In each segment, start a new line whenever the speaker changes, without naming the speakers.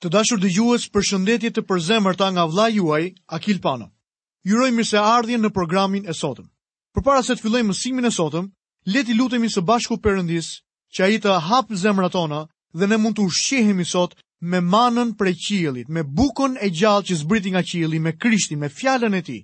Të dashur dëgjues, përshëndetje të përzemërta nga vëllai juaj, Akil Pano. Ju uroj mirëseardhjen në programin e sotëm. Përpara se të fillojmë mësimin e sotëm, le t'i lutemi së bashku Perëndisë që ai të hapë zemrat tona dhe ne mund të ushqehemi sot me manën prej qiellit, me bukën e gjallë që zbriti nga qielli, me Krishtin, me fjalën e tij.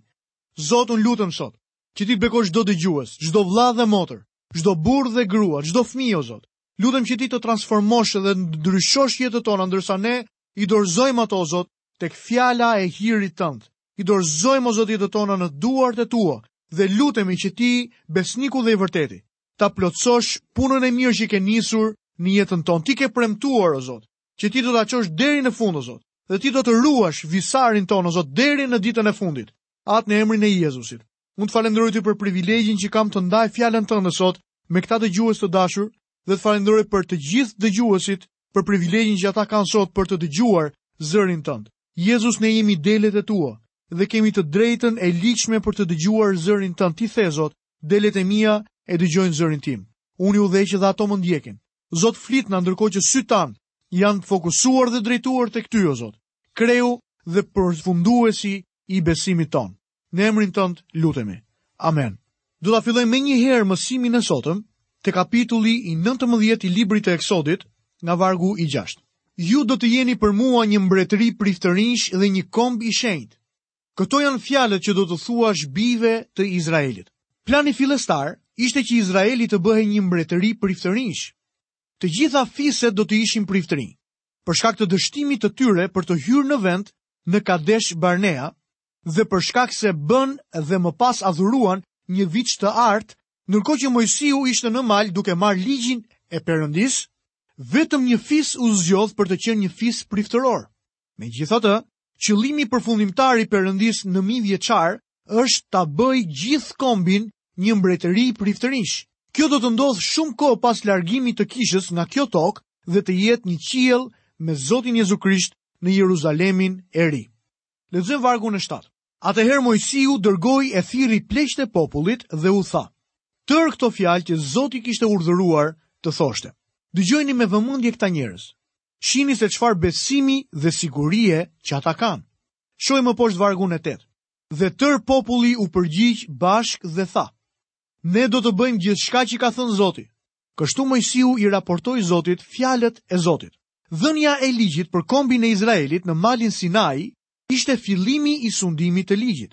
Zot, unë lutem sot që ti të bekosh çdo dëgjues, çdo vëlla dhe motër, çdo burrë dhe grua, çdo fëmijë o Zot, Lutem që ti të transformosh dhe ndryshosh jetët tona ndërsa ne i dorëzojmë ato o Zot tek fjala e hirit tënd. I dorëzojmë o Zot jetët tona në duart e tua dhe lutemi që ti besniku dhe i vërteti ta plotësosh punën e mirë që ke nisur në jetën tonë. Ti ke premtuar o Zot që ti do ta çosh deri në fund o Zot dhe ti do të ruash visarin tonë o Zot deri në ditën e fundit. Atë në emrin e Jezusit. Unë të falenderoj ty për privilegjin që kam të ndaj fjalën tënde sot me këta dëgjues të dashur dhe të falenderoj për të gjithë dëgjuesit për privilegjin që ata kanë sot për të dëgjuar zërin tënd. Jezus ne jemi delet e tua dhe kemi të drejtën e ligjshme për të dëgjuar zërin tënd. Ti the Zot, delet e mia e dëgjojnë zërin tim. Unë i udhëheq dhe ato më ndjekin. Zot flitna ndërkohë që sytë tanë janë fokusuar dhe drejtuar tek ty o Zot. Kreu dhe përfunduesi i besimit tonë. Në emrin tënd lutemi. Amen. Do ta fillojmë menjëherë mësimin e sotëm te kapitulli i 19 i librit të Eksodit, nga vargu i 6. Ju do të jeni për mua një mbretëri priftërinjsh dhe një komb i shenjtë. Këto janë fjalët që do t'u thuash bijve të Izraelit. Plani fillestar ishte që Izraeli të bëhej një mbretëri priftërinjsh. Të gjitha fiset do të ishin priftërinj. Për shkak të dështimit të tyre për të hyrë në vend në Kadesh Barnea, dhe për shkak se bënë dhe më pas adhuruan një viç të artë, ndërkohë që Moisiu ishte në mal duke marrë ligjin e Perëndisë, vetëm një fis u zgjodh për të qenë një fis priftëror. Megjithatë, qëllimi përfundimtar i Perëndisë në mijëvjeçar është ta bëjë gjithë kombin një mbretëri priftërinjsh. Kjo do të ndodhë shumë kohë pas largimit të kishës nga kjo tokë dhe të jetë në qiell me Zotin Jezu Krisht në Jeruzalemin e ri. Lexojmë vargun e shtatë. Atëherë Moisiu dërgoi e thirri pleqtë e popullit dhe u tha, tërë këto fjalë që Zoti kishte urdhëruar të thoshte. Dëgjojni me vëmendje këta njerëz. Shihni se çfarë besimi dhe sigurie që ata kanë. Shohim më poshtë vargun e tetë. Dhe tërë populli u përgjigj bashkë dhe tha, Ne do të bëjmë gjithçka që ka thënë Zoti. Kështu Moisiu i raportoi Zotit fjalët e Zotit. Dhënia e ligjit për kombin e Izraelit në malin Sinai ishte fillimi i sundimit të ligjit.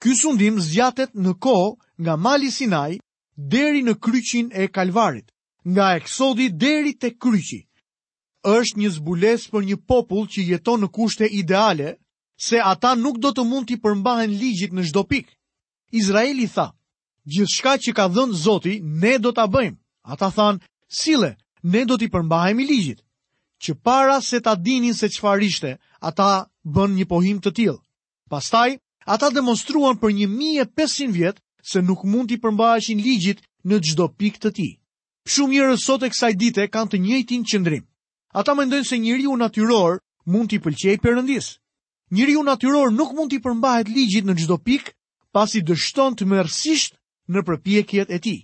Ky sundim zgjatet në kohë nga mali Sinai deri në kryqin e Kalvarit, nga Eksodi deri te kryqi. Është një zbulesë për një popull që jeton në kushte ideale, se ata nuk do të mund t'i përmbahen ligjit në çdo pikë. Izraeli tha, Gjithçka që ka dhënë Zoti, ne do ta bëjmë. Ata thanë, Sille, ne do t'i përmbahemi ligjit. Që para se ta dinin se çfarë ishte, ata bënë një pohim të tillë. Pastaj, ata demonstruan për 1500 vjet se nuk mund t'i përmbaheshin ligjit në çdo pikë të tij. Shumë njerëz sot e kësaj dite kanë të njëjtin qëndrim. Ata mendojnë se njeriu natyror mund t'i pëlqejë Perëndisë. Njeriu natyror nuk mund t'i përmbahet ligjit në çdo pikë pasi dështon tmerrësisht në përpjekjet e tij.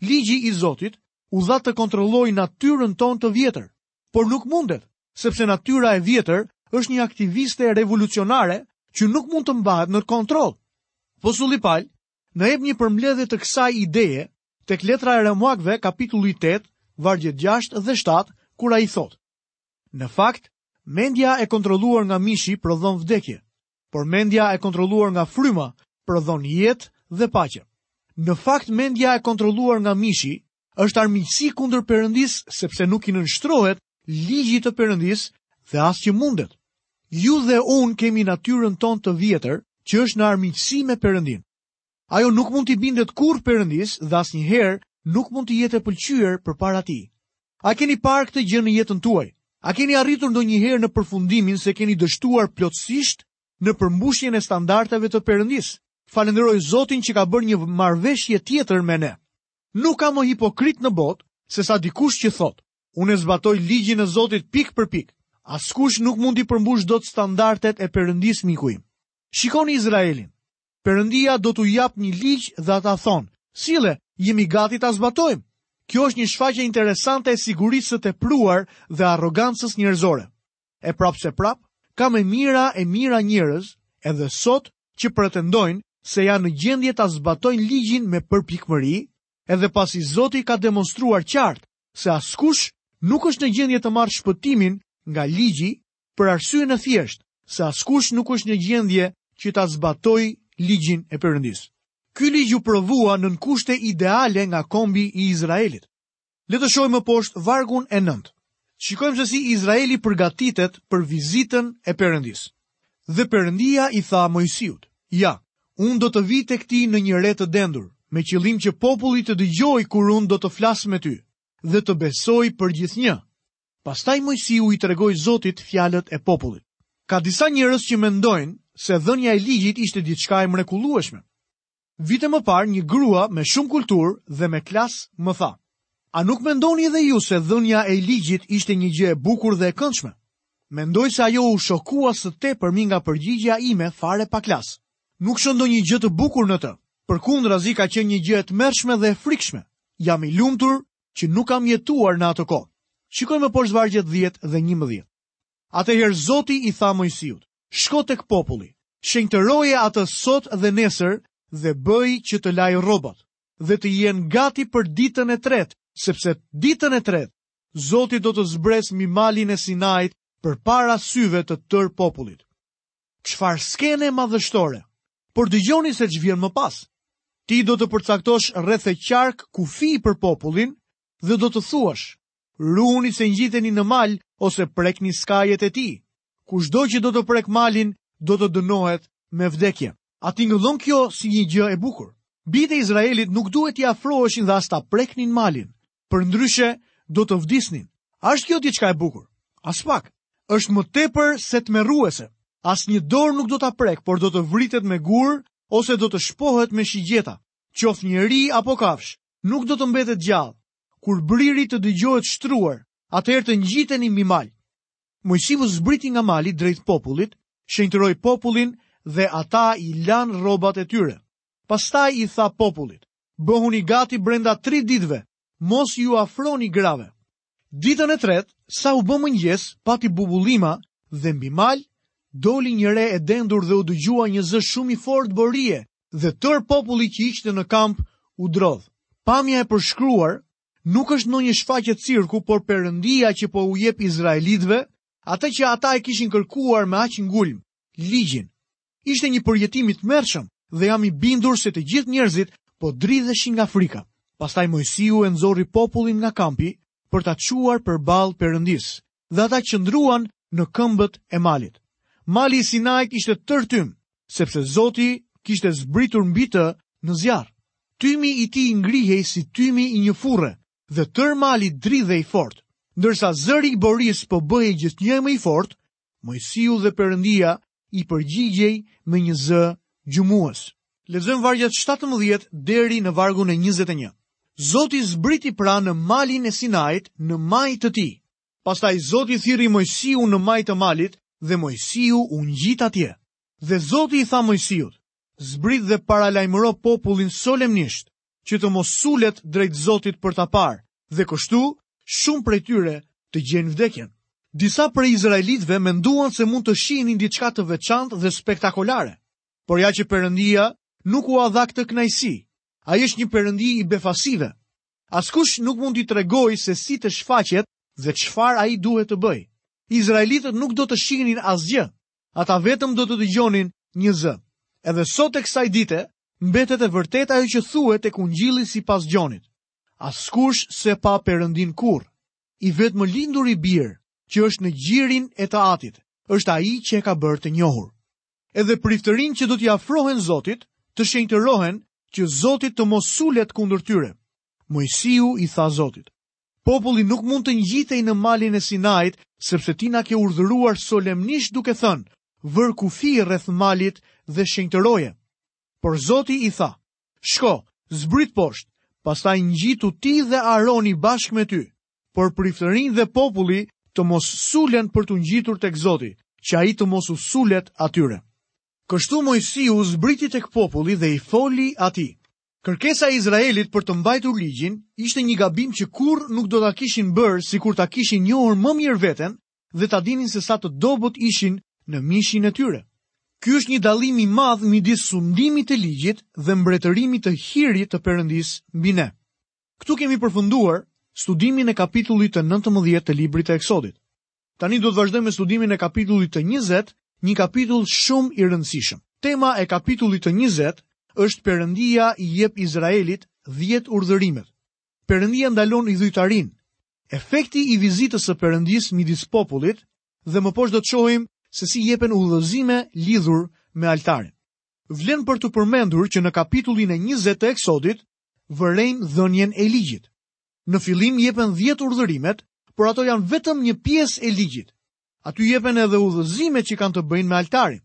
Ligji i Zotit u dha të kontrollojë natyrën tonë të vjetër, por nuk mundet, sepse natyra e vjetër është një aktiviste revolucionare që nuk mund të mbahet në kontroll. Apostulli Pal na jep një përmbledhje të kësaj ideje tek letra e Romakëve kapitulli 8, vargjet 6 dhe 7, kur ai thotë. Në fakt, mendja e kontrolluar nga mishi prodhon vdekje, Por mendja e kontrolluar nga fryma prodhon jetë dhe paqe. Në fakt mendja e kontrolluar nga mishi është armiqësi kundër Perëndisë sepse nuk i nënshtrohet ligjit të Perëndisë dhe as që mundet. Ju dhe unë kemi natyrën tonë të vjetër që është në armiqësi me Perëndinë. Ajo nuk mund t'i bindet kurrë Perëndisë dhe asnjëherë nuk mund të jetë e pëlqyer përpara tij. A keni parë këtë gjë në jetën tuaj? A keni arritur ndonjëherë në përfundimin se keni dështuar plotësisht në përmbushjen e standardeve të Perëndisë? Falënderoj Zotin që ka bërë një marrëveshje tjetër me ne. Nuk ka më hipokrit në botë se sa dikush që thotë, unë e zbatoj ligjin e Zotit pikë për pikë. Askush nuk mund t'i përmbushë dot standardet e Perëndisë miku im. Shikoni Izraelin. Perëndia do t'u japë një ligj dhe ata thonë, Sille, jemi gati ta zbatojmë. Kjo është një shfaqje interesante e sigurisë së tepruar dhe arrogancës njerëzore. E prapëseprapë, ka me mijëra e mijëra njerëz, edhe sot, që pretendojnë se janë në gjendje ta zbatojnë ligjin me përpikmëri, edhe pasi Zoti ka demonstruar qartë se askush nuk është në gjendje të marrë shpëtimin nga ligji për arsyen e thjeshtë se askush nuk është në gjendje që ta zbatojë ligjin e Perëndisë. Ky ligj u provua nën kushte ideale nga kombi i Izraelit. Le të shohim më poshtë vargun e 9. Shikojmë se si Izraeli përgatitet për vizitën e Perëndisë. Dhe Perëndia i tha Moisiut: "Ja, unë do të vij tek ti në një re të dendur, me qëllim që populli të dëgjojë kur unë do të flas me ty dhe të besojë përgjithnjë." Pastaj Mojsiu i tregoi Zotit fjalët e popullit. Ka disa njerëz që mendojnë se dhënia e ligjit ishte diçka e mrekullueshme. Vite më parë një grua me shumë kulturë dhe me klasë më tha: A nuk mendoni edhe ju se dhënia e ligjit ishte një gjë e bukur dhe e këndshme? Mendoj se ajo u shokua së tepërmi nga përgjigjja ime fare pa klasë. Nuk shoh ndonjë gjë të bukur në të. Përkundrazi ka qenë një gjë e tmerrshme dhe e frikshme. Jam i lumtur që nuk kam jetuar në atë kohë. Shikoj më poshtë vargjet dhjetë dhe njëmbëdhjetë. Atëherë Zoti i tha Mojsiut, shko tek populli, shenjtëroje atë sot dhe nesër dhe bëj që të lajë rrobat dhe të jenë gati për ditën e tretë, sepse ditën e tretë Zoti do të zbresë mbi malin e Sinait përpara syve të tërë popullit. Çfarë skene madhështore! Por dëgjoni se ç'vjen më pas. Ti do të përcaktosh rreth e qark kufij për popullin dhe do të thuash, Ruhuni se ngjiteni në mal ose prekni skajet e tij. Kushdo që do të prekë malin do të dënohet me vdekje. A tingëllon kjo si një gjë e bukur? Bijtë e Izraelit nuk duhej t'i afroheshin dhe as ta preknin malin, përndryshe do të vdisnin. A është kjo diçka e bukur? Aspak. Është më tepër se tmerruese. Asnjë dorë nuk do ta prekë, por do të vritet me gurë ose do të shpohet me shigjeta. Qoftë njeri apo kafshë, nuk do të mbetet gjallë. Kur briri të dëgjohet shtruar, atëherë të ngjiteni mbi mal. Mojsiu zbriti nga mali drejt popullit, shenjtëroi popullin dhe ata i lanë rrobat e tyre. Pastaj i tha popullit, Bëhuni gati brenda tri ditëve, mos iu afroni grave. Ditën e tretë, sa u bë mëngjes, pati bubullima dhe mbi mal doli një re e dendur dhe u dëgjua një zë shumë i fortë borie dhe tërë populli që ishte në kamp u drodh. Pamja e përshkruar nuk është ndonjë shfaqje cirku, por Perëndia që po u jep izraelitëve atë që ata e kishin kërkuar me aq ngulm, ligjin. Ishte një përjetim i tmerrshëm dhe jam i bindur se të gjithë njerëzit po dridheshin nga frika. Pastaj Mojsiu e nxorri popullin nga kampi për ta çuar përballë Perëndisë. dhe ata qëndruan në këmbët e malit. Mali i Sinait ishte tërë tym, sepse Zoti kishte zbritur mbi të në zjarr. Tymi i tij ngrihej si tymi i një furre dhe tërë mali dridhej fort. Ndërsa zëri i borisë po bëhej gjithnjë e më i fortë, Mojsiu dhe Perëndia i përgjigjej me një zë gjëmues. Lexojmë vargjet shtatëmbëdhjetë deri në vargun e njëzet e një. Zoti zbriti pra në malin e Sinait në majë të tij. Pastaj Zoti thirri Moisiun në majë të malit dhe Moisiu u ngjit atje. Dhe Zoti i tha Moisiut, Zbrit dhe paralajmëro popullin solemnisht, që të mos sulet drejt Zotit për ta parë, dhe kështu shumë prej tyre të gjejnë vdekjen. Disa prej izraelitëve menduan se mund të shihnin diçka të veçantë dhe spektakolare. Por ja që Perëndia nuk u dha këtë kënaqësi. Ai është një Perëndi i befasive. Askush nuk mund t'i tregojë se si të shfaqet dhe çfarë ai duhet të bëjë. Izraelitët nuk do të shihnin asgjë. Ata vetëm do të dëgjonin një zë. Edhe sot e kësaj dite, mbetet e vërtetë ajo që thuhet tek ungjilli sipas Gjonit. Askush s'e pa Perëndinë kurrë. I vetëmlinduri Bir, që është në gjirin e të Atit, është ai që e ka bërë të njohur. Edhe priftërinjtë që do t'i afrohen Zotit, të shenjtërohen që Zoti të mos sulet kundër tyre. Mojsiu i tha Zotit: Populli nuk mund të ngjitet në Malin e Sinait, sepse ti na ke urdhëruar solemnisht duke thënë, Vër kufi rreth malit dhe shenjtëroje. Por Zoti i tha, Shko, zbrit poshtë, pastaj ngjitu ti dhe Aroni bashkë me ty, por priftërinjtë dhe populli të mos sulen për t'u ngjitur tek Zoti, që ai të mos u sulet atyre. Kështu Moisiu zbriti tek populli dhe i foli atij. Kërkesa e Izraelit për të mbajtur ligjin ishte një gabim që kurrë nuk do ta kishin bërë sikur ta kishin njohur më mirë veten dhe ta dinin se sa të dobët ishin në mishin e tyre. Ky është një dallim i madh midis sundimit të ligjit dhe mbretërimit të hirit të Perëndisë mbi ne. Këtu kemi përfunduar studimin e kapitullit të 19 të librit të Eksodit. Tani do të vazhdojmë me studimin e kapitullit të 20, një kapitull shumë i rëndësishëm. Tema e kapitullit të 20 është Perëndia i jep Izraelit 10 urdhërimet. Perëndia ndalon idhujtarinë. Efekti i vizitës së Perëndisë midis popullit dhe më poshtë do të shohim se si jepen udhëzime lidhur me altarin. Vlen për t'u përmendur që në kapitullin e 20 të Eksodit vërejmë dhënien e ligjit. Në fillim jepen dhjetë urdhërimet, por ato janë vetëm një pjesë e ligjit. Aty jepen edhe udhëzimet që kanë të bëjnë me altarin.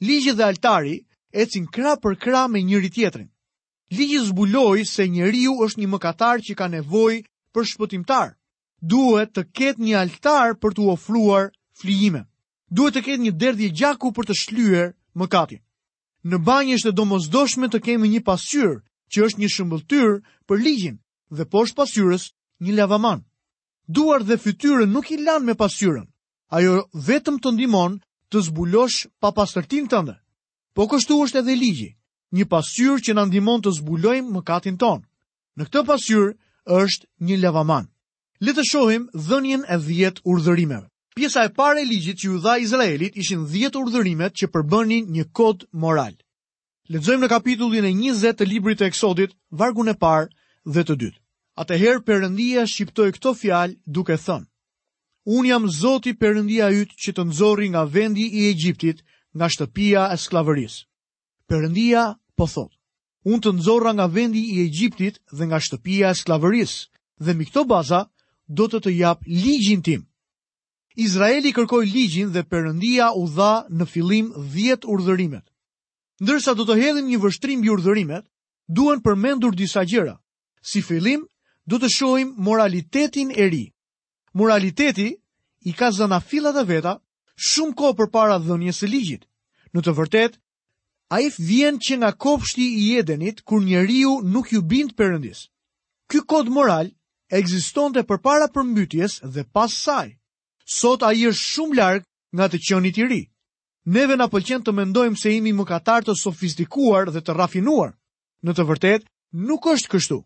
Ligji dhe altari ecin krah për krah me njëri-tjetrin. Ligji zbuloi se njeriu është një mëkatar që ka nevojë për shpëtimtar. Duhet të ketë një altar për t'u ofruar flijime. Duhet të ketë një derdhje gjaku për të shlyer mëkatin. Në banjë është e domosdoshme të kemi një pasqyrë, që është një shëmbëlltyrë për ligjin dhe poshtë pasqyrës një lavaman. Duart dhe fytyrën nuk i lan me pasqyrën. Ajo vetëm të ndihmon të zbulosh papastërtinë tënde. Po kështu është edhe ligji, një pasqyrë që na ndihmon të zbulojmë mëkatin tonë. Nën këtë pasqyrë është një lavaman. Le të shohim dhënien e dhjetë urdhërimeve. Pjesa e parë e ligjit që iu dha Izraelit ishin dhjetë urdhërimet që përbënin një kod moral. Lexojmë në kapitullin e njëzet të librit të Eksodit, vargun e parë dhe të dytë. Atëherë Perëndia shqiptoi këto fjalë duke thënë: Unë jam Zoti Perëndia yt që të nxorri nga vendi i Egjiptit, nga shtëpia e skllavërisë. Perëndia po thotë: Unë të nxorra nga vendi i Egjiptit dhe nga shtëpia e skllavërisë, dhe mbi këto baza do të të jap ligjin tim. Izraeli kërkoi ligjin dhe Perëndia u dha në fillim dhjetë urdhërimet. Ndërsa do të hedhim një vështrim mbi urdhërimet, duhen përmendur disa gjëra. Si fillim, do të shohim moralitetin e ri. Moraliteti i ka zanafillat e veta shumë kohë përpara dhënies së ligjit. Në të vërtetë, Ai vjen që nga kopshti i Edenit kur njeriu nuk iu bind Perëndisë. Ky kod moral ekzistonte përpara përmbytjes dhe pas saj. Sot ai është shumë larg nga të qenit i ri. Neve na pëlqen të mendojmë se jemi mëkatarë të sofistikuar dhe të rafinuar. Në të vërtetë, nuk është kështu.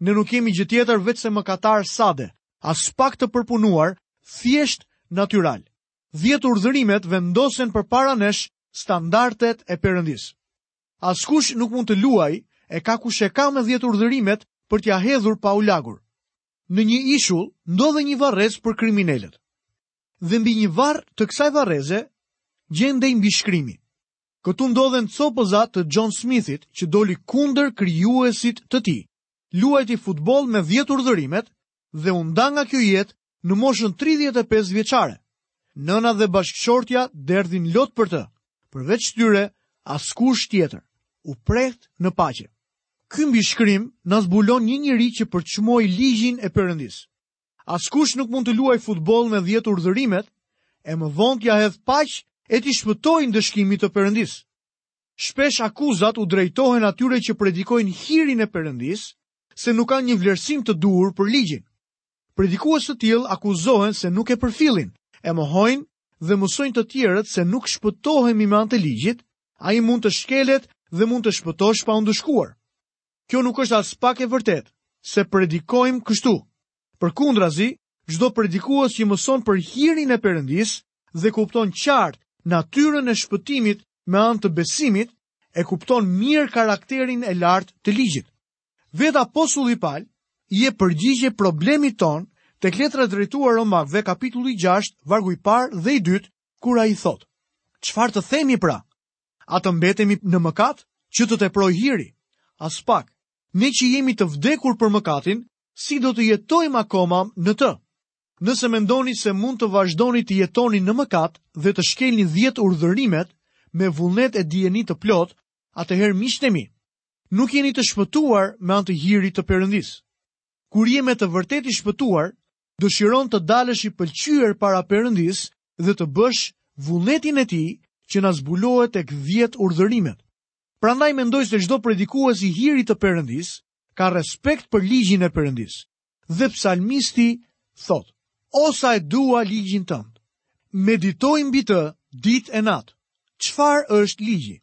Ne nuk jemi gjë tjetër veçse mëkatarë sadë, aspak të përpunuar, thjesht natyralë. dhjetë urdhërimet vendosen përpara nesh standardet e Perëndisë. Askush nuk mund të luajë e ka kush e ka me dhjetë urdhërimet për t'ia hedhur pa u lagur. Në një ishull ndodhej një varrezë për kriminelët. Dhe mbi një varr të kësaj varreze gjendej mbishkrimi. Këtu ndodhen copëza të John Smithit që doli kundër krijuesit të tij. Luajti futboll me 10 urdhërimet dhe u nda nga kjo jetë në moshën 35 vjeçare. Nëna dhe bashkëshortja derdhin lot për të. Përveç tyre, askush tjetër. U prehtë në paqe. Ky mbishkrim na zbulon një njeri që përçmoi ligjin e Perëndisë. Askush nuk mund të luajë futboll me 10 urdhërimet e më vonë t'ia hedhë paq e t'i shpëtojë ndëshkimit të Perëndisë. Shpesh akuzat u drejtohen atyre që predikojnë hirin e Perëndisë se nuk kanë një vlerësim të duhur për ligjin. Predikues të tillë akuzohen se nuk e përfillin, e mohojnë dhe mësojnë të tjerët se nuk shpëtohemi me anë të ligjit, ai mund të shkelet dhe mund të shpëtosh pa u ndëshkuar. Kjo nuk është aspak e vërtetë se predikojmë kështu. Përkundrazi, çdo predikues që mëson për hirin e Perëndisë dhe kupton qartë natyrën e shpëtimit me anë të besimit, e kupton mirë karakterin e lartë të ligjit. Vetë apostulli Pal i jep përgjigje problemit tonë tek letra drejtuar Romakëve kapitulli 6 vargu i parë dhe i dytë kur ai thotë: Çfarë të themi pra? A të mbetemi në mëkat që të teprojë hiri? Aspak. Ne që jemi të vdekur për mëkatin, si do të jetojmë akoma në të? Nëse mendoni se mund të vazhdoni të jetoni në mëkat dhe të shkelni 10 urdhërimet me vullnet e dijeni të plotë, atëherë miqtë mi, Nuk jeni të shpëtuar me anë të hirit të Perëndisë. Kur je me të vërtetë i shpëtuar, dëshiron të dalësh i pëlqyer para Perëndisë dhe të bësh vullnetin e tij që na zbulohet tek 10 urdhërimet. Prandaj mendoj se çdo predikues i hirit të Perëndisë ka respekt për ligjin e Perëndisë. Dhe psalmisti thotë: "O sa e dua ligjin tënd. Meditoj mbi të ditë e natë." Çfarë është ligji?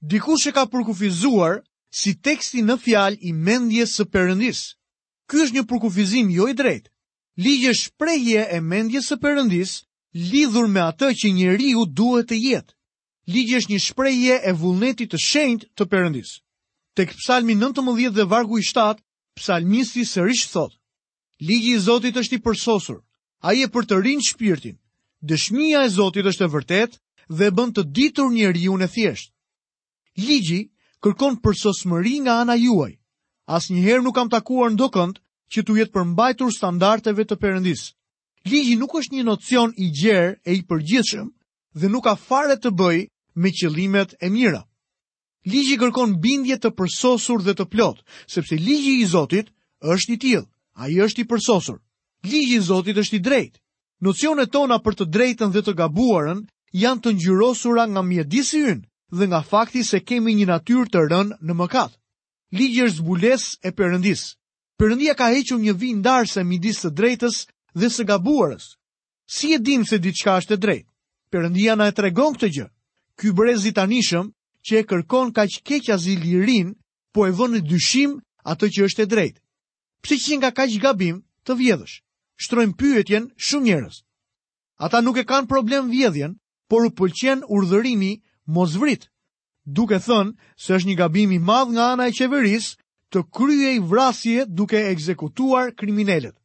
Dikush e ka përkufizuar si teksti në fjalë i mendjes së Perëndisë. Ky është një përkufizim jo i drejtë. Ligji është shprehje e mendjes së Perëndisë lidhur me atë që njeriu duhet të jetë. Ligji është një shprehje e vullnetit të shenjtë të Perëndisë. Tek Psalmi nëntëmbëdhjetë dhe vargu i shtatë, psalmisti sërish thotë: Ligji i Zotit është i përsosur, ai e përtërin shpirtin. Dëshmia e Zotit është e vërtetë dhe e bën të ditur njeriun e thjeshtë. Ligji kërkon përsosmëri nga ana juaj. Asnjëherë nuk kam takuar ndokënd që t'u jetë përmbajtur standardeve të Perëndisë. Ligji nuk është një nocion i gjerë e i përgjithshëm dhe nuk ka fare të bëjë me qëllimet e mira. Ligji kërkon bindje të përsosur dhe të plotë, sepse ligji i Zotit është i tillë, ai është i përsosur. Ligji i Zotit është i drejtë. Nocionet tona për të drejtën dhe të gabuarën janë të ngjyrosura nga mjedisi ynë dhe nga fakti se kemi një natyrë të rënë në mëkat. Ligji është zbulesë e Perëndisë. Perëndia ka hequr një vijë ndarëse midis së drejtës dhe së gabuarës. Si e dimë se diçka është e drejtë? Perëndia na e tregon këtë gjë. Ky brez i tanishëm që e kërkon kaq keqazi lirinë, po e vë në dyshim atë që është e drejtë. Pse qenka kaq gabim të vjedhësh? Shtrojnë pyetjen shumë njerëz. Ata nuk e kanë problem vjedhjen, por u pëlqen urdhërimi mos vrit. duke thënë se është një gabim i madh nga ana e qeverisë të kryejë vrasje duke ekzekutuar kriminelët.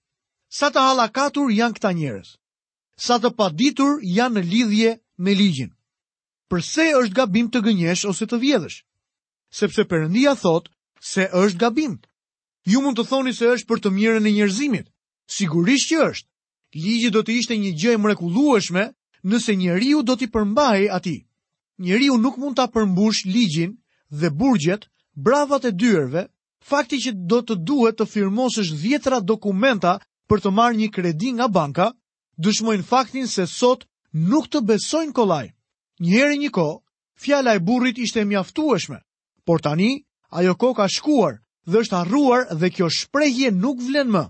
Sa të hallakatur janë këta njerëz. Sa të paditur janë në lidhje me ligjin. Përse është gabim të gënjesh ose të vjedhësh? Sepse Perëndia thotë se është gabim. Ju mund të thoni se është për të mirën e njerëzimit. Sigurisht që është. Ligji do të ishte një gjë e mrekullueshme nëse njeriu do t'i përmbahej atij. Njeriu nuk mund ta përmbush ligjin dhe burgjet, bravat e dyerve, fakti që do të duhet të firmosësh dhjetëra dokumenta për të marrë një kredi nga banka, dëshmojnë faktin se sot nuk të besojnë kollaj. Njëherë një kohë, fjala e burrit ishte e mjaftueshme, por tani ajo kohë ka shkuar dhe është harruar dhe kjo shprehje nuk vlen më.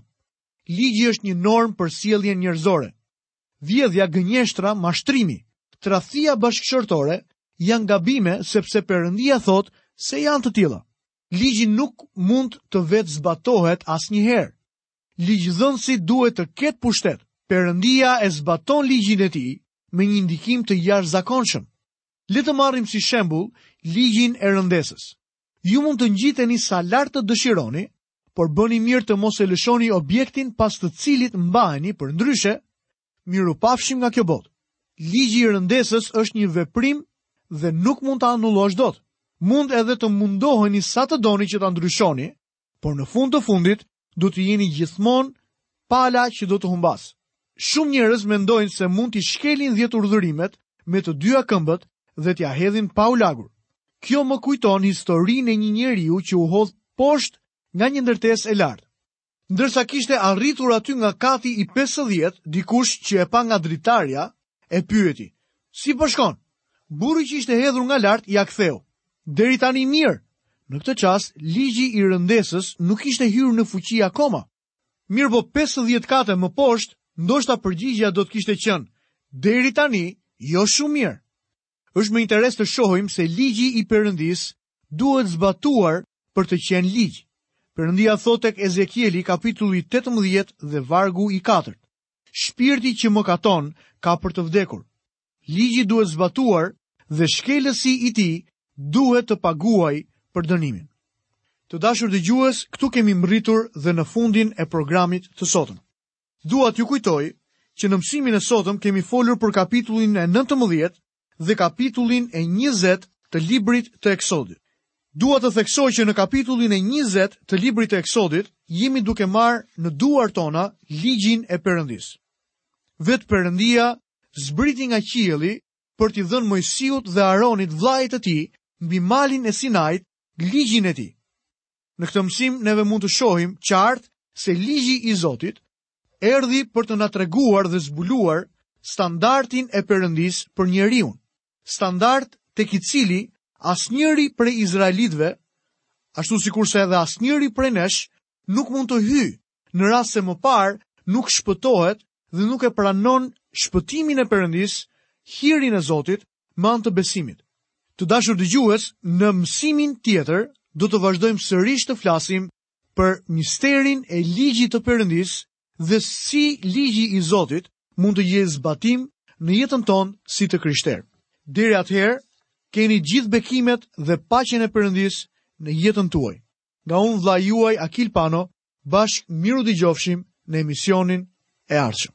Ligji është një normë për sjelljen njerëzore. Vjedhja, gënjeshtra, mashtrimi, tradhtia bashkëshortore janë gabime sepse Perëndia thotë se janë të tilla. Ligji nuk mund të vetëzbatohet asnjëherë. Ligjdhënësi duhet të ketë pushtet. Perëndia e zbaton ligjin e tij me një ndikim të jashtëzakonshëm. Le të marrim si shembull ligjin e rëndesës. Ju mund të ngjiteni sa lart të dëshironi, por bëni mirë të mos e lëshoni objektin pas të cilit mbaheni përndryshe, mirupafshim nga kjo botë. Ligji i rëndesës është një veprim dhe nuk mund ta anullosh dot. Mund edhe të mundoheni sa të doni që ta ndryshoni, por në fund të fundit do të jeni gjithmonë pala që do të humbasë. Shumë njerëz mendojnë se mund t'i shkelin dhjetë urdhërimet me të dyja këmbët dhe t'ia hedhin pa u lagur. Kjo më kujton historinë e një njeriu që u hodh poshtë nga një ndërtesë e lartë. Ndërsa kishte arritur aty nga kati i pesëdhjetë, dikush që e pa nga dritarja e pyeti, Si po shkon? Burri që ishte hedhur nga lart ia ktheu, Deri tani mirë. Në këtë çast, ligji i rëndesës nuk kishte hyrë në fuqi akoma, Mirëpo pesëdhjetë kate më poshtë, ndoshta përgjigjja do të kishte qenë, Deri tani, jo shumë mirë. Është me interes të shohim se ligji i Perëndisë duhet zbatuar për të qenë ligj. Perëndia thotë tek Ezekieli kapitulli tetëmbëdhjetë dhe vargu i katërt, Shpirti që mëkaton ka për të vdekur. Ligji duhet zbatuar dhe shkelësi i tij duhet të paguajë për dënimin. Të dashur dëgjues, këtu kemi mbërritur dhe në fundin e programit të sotëm. Dua t'ju kujtoj që në mësimin e sotëm kemi folur për kapitullin e 19 dhe kapitullin e 20 të librit të Eksodit. Dua të theksoj që në kapitullin e 20 të librit të Eksodit jemi duke marrë në duart tona ligjin e Perëndisë. Vetë Perëndia zbriti nga qielli për t'i dhënë Moisiut dhe Aronit vëllait të tij mbi malin e Sinait ligjin e tij. Në këtë mësim neve mund të shohim qartë se ligji i Zotit erdhi për të na treguar dhe zbuluar standardin e Perëndisë për njeriun, standard tek i cili asnjëri prej izraelitëve, ashtu sikurse edhe asnjëri prej nesh nuk mund të hyjë në rast se më parë nuk shpëtohet dhe nuk e pranon shpëtimin e Perëndisë, hirin e Zotit me anë të besimit. Të dashur dëgjues, në mësimin tjetër do të vazhdojmë sërish të flasim për misterin e ligjit të Perëndisë dhe si ligji i Zotit mund të gjejë zbatim në jetën tonë si të krishterë. Deri atëherë, keni gjithë bekimet dhe paqen e Perëndisë në jetën tuaj. Nga unë vëllai juaj Akil Pano, bashkë mirudëgjofshim në emisionin e ardhshëm.